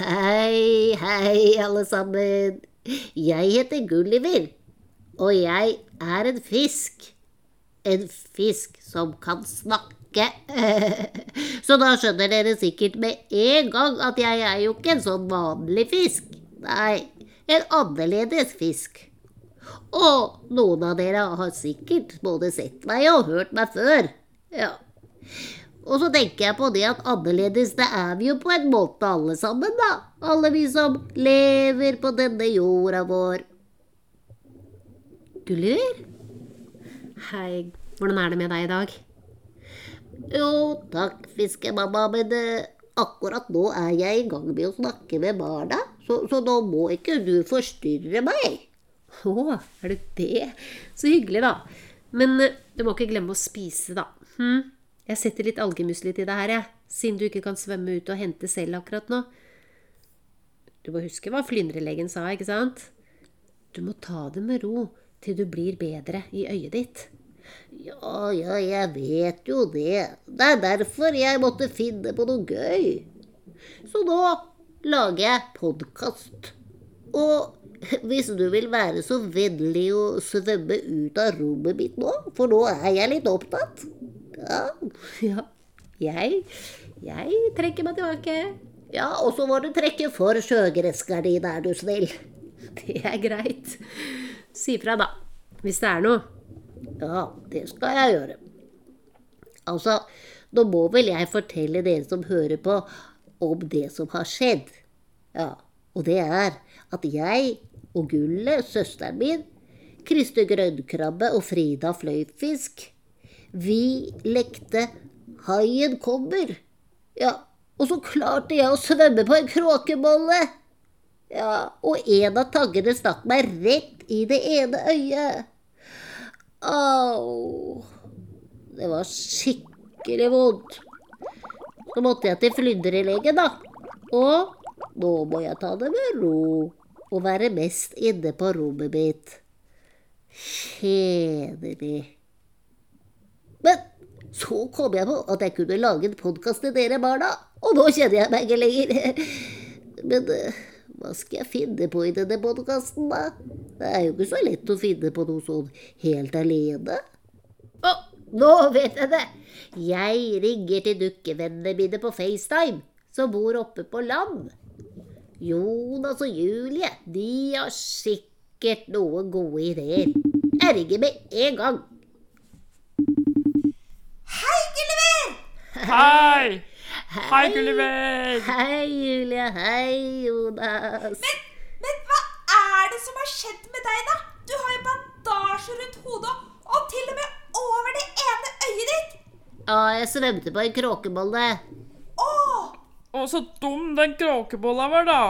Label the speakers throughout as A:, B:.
A: Hei, hei, alle sammen. Jeg heter Gulliver, og jeg er en fisk. En fisk som kan snakke. Så da skjønner dere sikkert med en gang at jeg er jo ikke en sånn vanlig fisk. Nei, en annerledes fisk. Og noen av dere har sikkert både sett meg og hørt meg før. Ja. Og så tenker jeg på det at annerledes, det er vi jo på en måte alle sammen, da. Alle vi som lever på denne jorda vår.
B: Gulliver? Hei, hvordan er det med deg i dag?
A: Jo, takk, fiskemamma, men eh, akkurat nå er jeg i gang med å snakke med barna, så, så nå må ikke du forstyrre meg.
B: Å, er det det? Så hyggelig, da. Men eh, du må ikke glemme å spise, da. Hm? Jeg setter litt algemusli til deg her, jeg. Siden du ikke kan svømme ut og hente selv akkurat nå. Du må huske hva flyndrelegen sa, ikke sant? Du må ta det med ro til du blir bedre i øyet ditt.
A: Ja, ja, jeg vet jo det. Det er derfor jeg måtte finne på noe gøy. Så nå lager jeg podkast. Og hvis du vil være så vennlig å svømme ut av rommet mitt nå, for nå er jeg litt opptatt
B: Ja, ja. Jeg, jeg trekker meg tilbake.
A: Ja, og så må du trekke for sjøgressgardina, er du snill.
B: Det er greit. Si fra, da. Hvis det er noe.
A: Ja, det skal jeg gjøre. Altså, nå må vel jeg fortelle dere som hører på, om det som har skjedd. Ja, og det er at jeg og Gulle, søsteren min, Kriste Grønnkrabbe og Frida Fløyfisk, vi lekte Haien kommer. Ja, og så klarte jeg å svømme på en kråkebolle. Ja, og en av taggene stakk meg rett i det ene øyet. Au. Det var skikkelig vondt. Så måtte jeg til flyndrelegen, da. Og nå må jeg ta det med ro og være mest inne på rommet mitt. Kjedelig. Men så kom jeg på at jeg kunne lage en podkast til dere barna, og nå kjenner jeg meg ikke lenger. Men uh, hva skal jeg finne på i denne podkasten, da? Det er jo ikke så lett å finne på noe sånn helt alene. Å, nå vet jeg det! Jeg ringer til dukkevennene mine på FaceTime, som bor oppe på land. Jonas og Julie, de har sikkert noen gode ideer. Jeg ringer med en gang.
C: Hei!
D: Hei, Gulliver!
A: Hei, Julie. Hei, Jonas.
C: Men, men hva er det som har skjedd med deg, da? Du har jo bandasje rundt hodet og til og med over det ene øyet ditt.
A: Ja, jeg svømte på en kråkebolle.
C: Åh,
D: Å, så dum den kråkebolla var, da.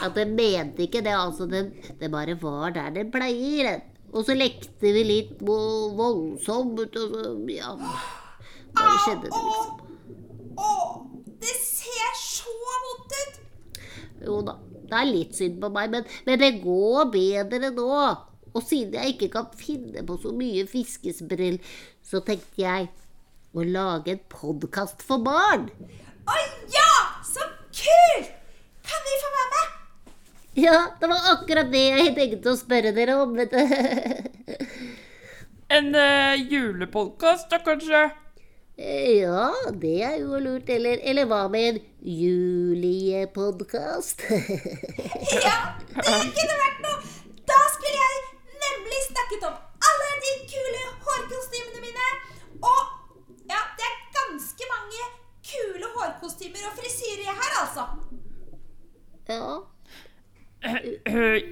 A: At den mente ikke det, altså. Den, det bare var der den pleier. Og så lekte vi litt voldsomt, og så Ja. Bare skjedde det, liksom.
C: Åh, det ser så vondt ut.
A: Jo da, det er litt synd på meg, men, men det går bedre nå. Og siden jeg ikke kan finne på så mye fiskesprell, så tenkte jeg å lage en podkast for barn.
C: Å ja, så kult! Kan vi få være med?
A: Ja, det var akkurat det jeg tenkte å spørre dere om, vet du.
D: En uh, julepodkast, da, kanskje?
A: Ja, det er jo lurt. Eller, eller hva med en juliepodkast?
C: Ja, det kunne vært noe. Da skulle jeg nemlig snakket om alle de kule hårkostymene mine. Og ja, det er ganske mange kule hårkostymer og frisyrer jeg har, altså.
A: ja.
D: Eh,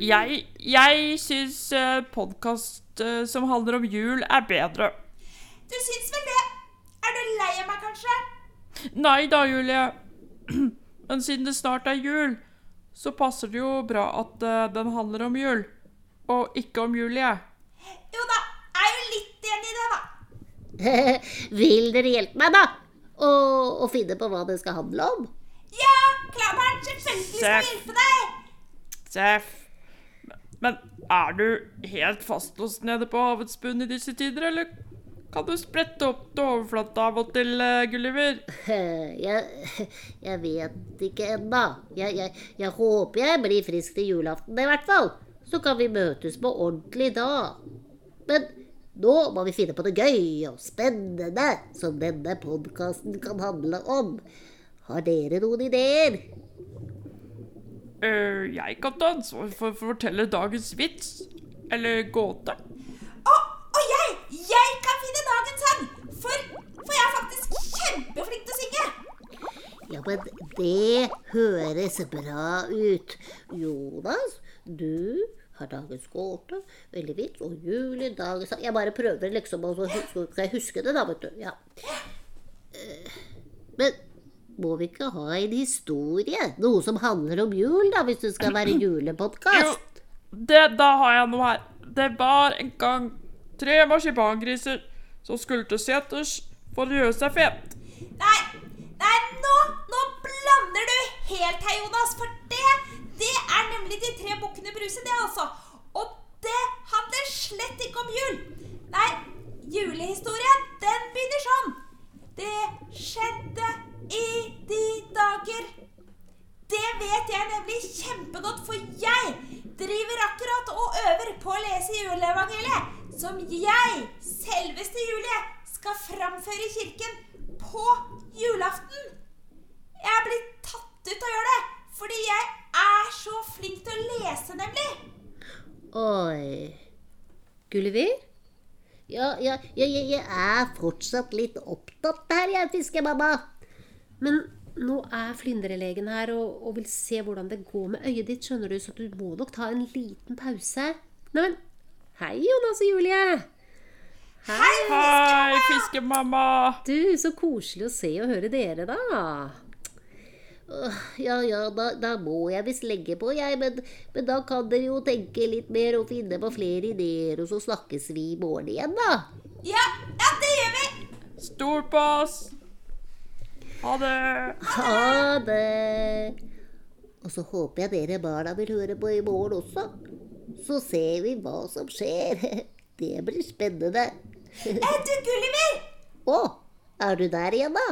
D: jeg jeg syns uh, podkast som handler om jul, er bedre.
C: Du syns vel det? Er du lei av meg, kanskje?
D: Nei da, Julie. Men siden det snart er jul, så passer det jo bra at eh, den handler om jul. Og ikke om Julie.
C: Jo da, jeg er jo litt enig i det, da.
A: Vil dere hjelpe meg, da? Å, finne på hva det skal handle om?
C: Ja, Klabern, selvfølgelig skal jeg hjelpe deg.
D: Seff. Men er du helt fastlåst nede på havets bunn i disse tider, eller Kan du sprette opp til overflata av og til, eh, Gulliver?
A: Jeg, jeg vet ikke ennå. Jeg, jeg, jeg håper jeg blir frisk til julaften i hvert fall. Så kan vi møtes på ordentlig da. Men nå må vi finne på noe gøy og spennende som denne podkasten kan handle om. Har dere noen ideer?
D: Uh, jeg kan ta ansvar for å fortelle dagens vits. Eller gåte.
C: Og, og jeg, jeg kan sang! For, for jeg er faktisk kjempeflink til å synge.
A: Ja, men det høres bra ut. Jonas, du har dagens gåte, veldig fint, og Julie dagens. Jeg bare prøver liksom å så skal jeg huske det, da, vet du. Ja. Eh, Men må vi ikke ha en historie? Noe som handler om jul, da, hvis det skal være
D: Jo, det, da har jeg noe her. Det var en gang tre marsipangriser som skulle til seters for å gjøre seg fet.
C: Nei, nei, nå, nå blander du helt her, Jonas. For det, det er nemlig de tre bukkene Bruse, det altså. Og det handler slett ikke om jul. Nei, julehistorien, den begynner sånn. Det skjedde i de dager. Det vet jeg nemlig kjempegodt, for jeg driver akkurat og øver på å lese juleevangeliet, som jeg, selveste Julie, skal framføre i kirken på julaften. Jeg er blitt tatt ut av å gjøre det, fordi jeg er så flink til å lese, nemlig.
A: Oi.
B: Gulliver?
A: Ja, ja, ja, jeg, er fortsatt litt opptatt her, jeg, fiskemamma.
B: Men nå er flyndrelegen her og, og vil se hvordan det går med øyet ditt, skjønner du, så du må nok ta en liten pause. Neimen, hei Jonas og Julie.
C: Hei,
D: Hei, fiskemamma!
B: Du, så koselig å se og høre dere, da.
A: Ja, ja, da, da må jeg visst legge på, jeg, men, men da kan dere jo tenke litt mer og finne på flere ideer, og så snakkes vi i morgen igjen, da.
C: Ja, ja, det gjør vi.
D: Stol på oss! Ha det!
A: Ha det. Og så håper jeg dere barna vil høre på i morgen også. Så ser vi hva som skjer. Det blir spennende.
C: Du, Gulliver.
A: Å, er du der igjen, da?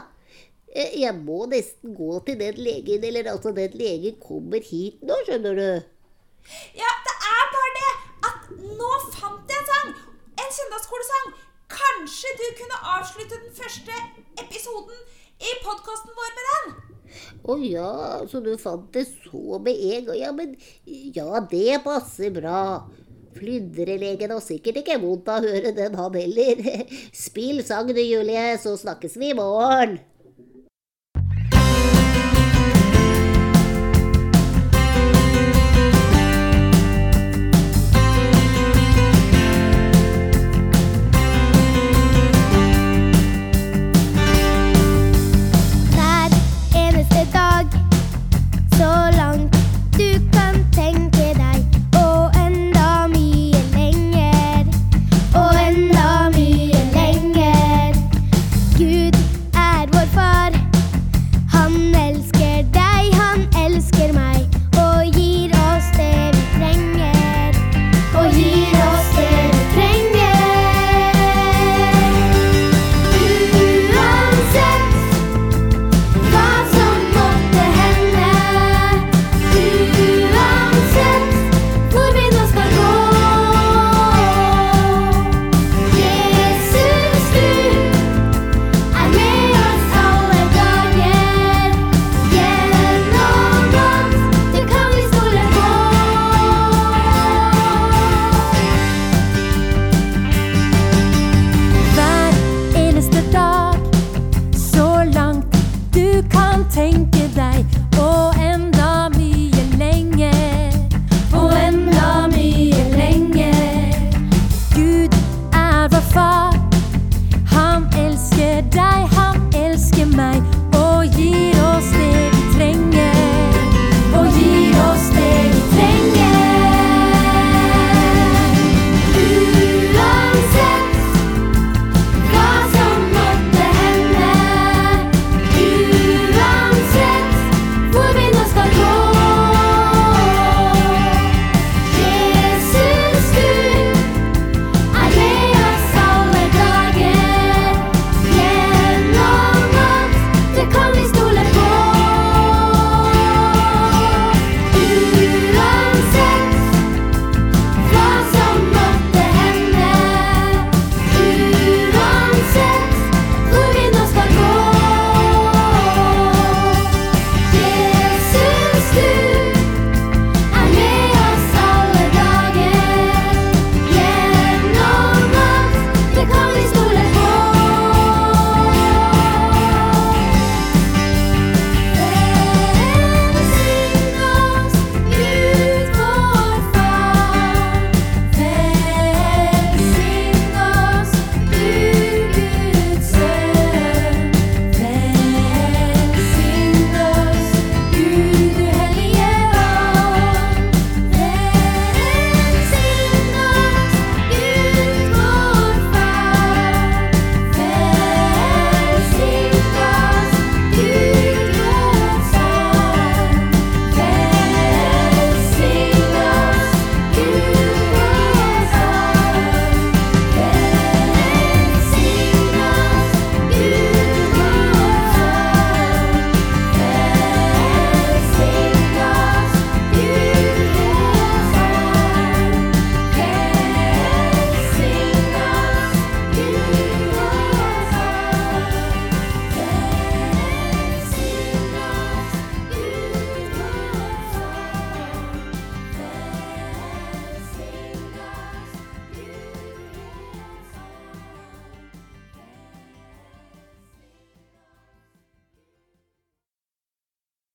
A: Eh, Jeg må nesten gå til den legen, eller altså den legen kommer hit nå, skjønner du.
C: Ja, det er bare det at nå fant jeg en sang. En søndagsskolesang. Kanskje du kunne avslutte den første episoden i podkasten vår med den?
A: Å ja, så du fant det så med en gang. Ja, men ja, det passer bra. Flyndrelegen har sikkert ikke vondt av å høre den, han heller. Spill sang du, Julie, så snakkes vi i morgen.